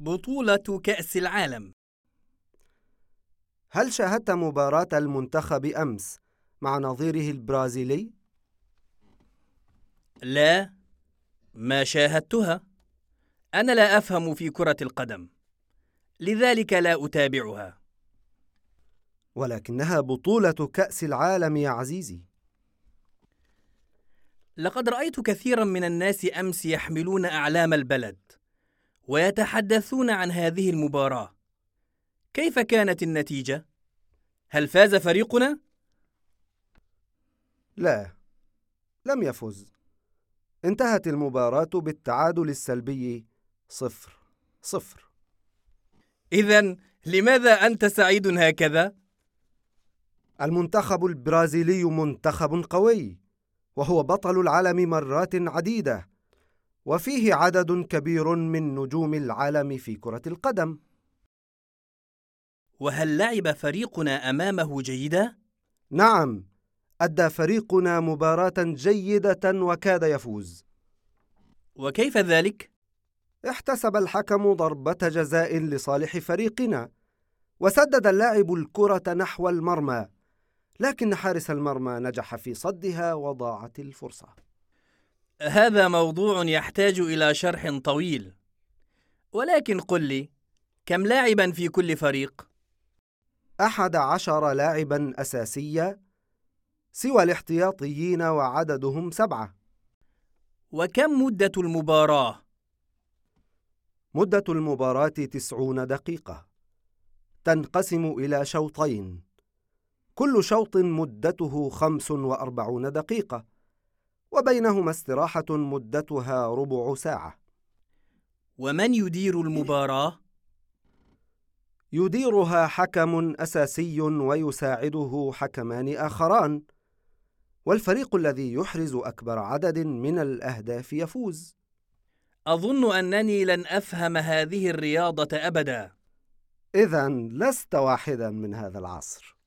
بطولة كأس العالم. هل شاهدت مباراة المنتخب أمس مع نظيره البرازيلي؟ لا ما شاهدتها. أنا لا أفهم في كرة القدم. لذلك لا أتابعها. ولكنها بطولة كأس العالم يا عزيزي. لقد رأيت كثيرا من الناس أمس يحملون أعلام البلد. ويتحدثون عن هذه المباراة كيف كانت النتيجة؟ هل فاز فريقنا؟ لا لم يفز انتهت المباراة بالتعادل السلبي صفر صفر إذا لماذا أنت سعيد هكذا؟ المنتخب البرازيلي منتخب قوي وهو بطل العالم مرات عديدة وفيه عدد كبير من نجوم العالم في كرة القدم وهل لعب فريقنا أمامه جيدا؟ نعم أدى فريقنا مباراة جيدة وكاد يفوز وكيف ذلك؟ احتسب الحكم ضربة جزاء لصالح فريقنا وسدد اللاعب الكرة نحو المرمى لكن حارس المرمى نجح في صدها وضاعت الفرصة هذا موضوع يحتاج إلى شرح طويل. ولكن قل لي كم لاعبا في كل فريق؟ أحد عشر لاعبا أساسيا سوى الاحتياطيين وعددهم سبعة. وكم مدة المباراة؟ مدة المباراة تسعون دقيقة. تنقسم إلى شوطين. كل شوط مدته خمس وأربعون دقيقة. وبينهما استراحة مدتها ربع ساعة. ومن يدير المباراة؟ يديرها حكم أساسي ويساعده حكمان آخران والفريق الذي يحرز أكبر عدد من الأهداف يفوز. أظن أنني لن أفهم هذه الرياضة أبدا. إذا لست واحدا من هذا العصر.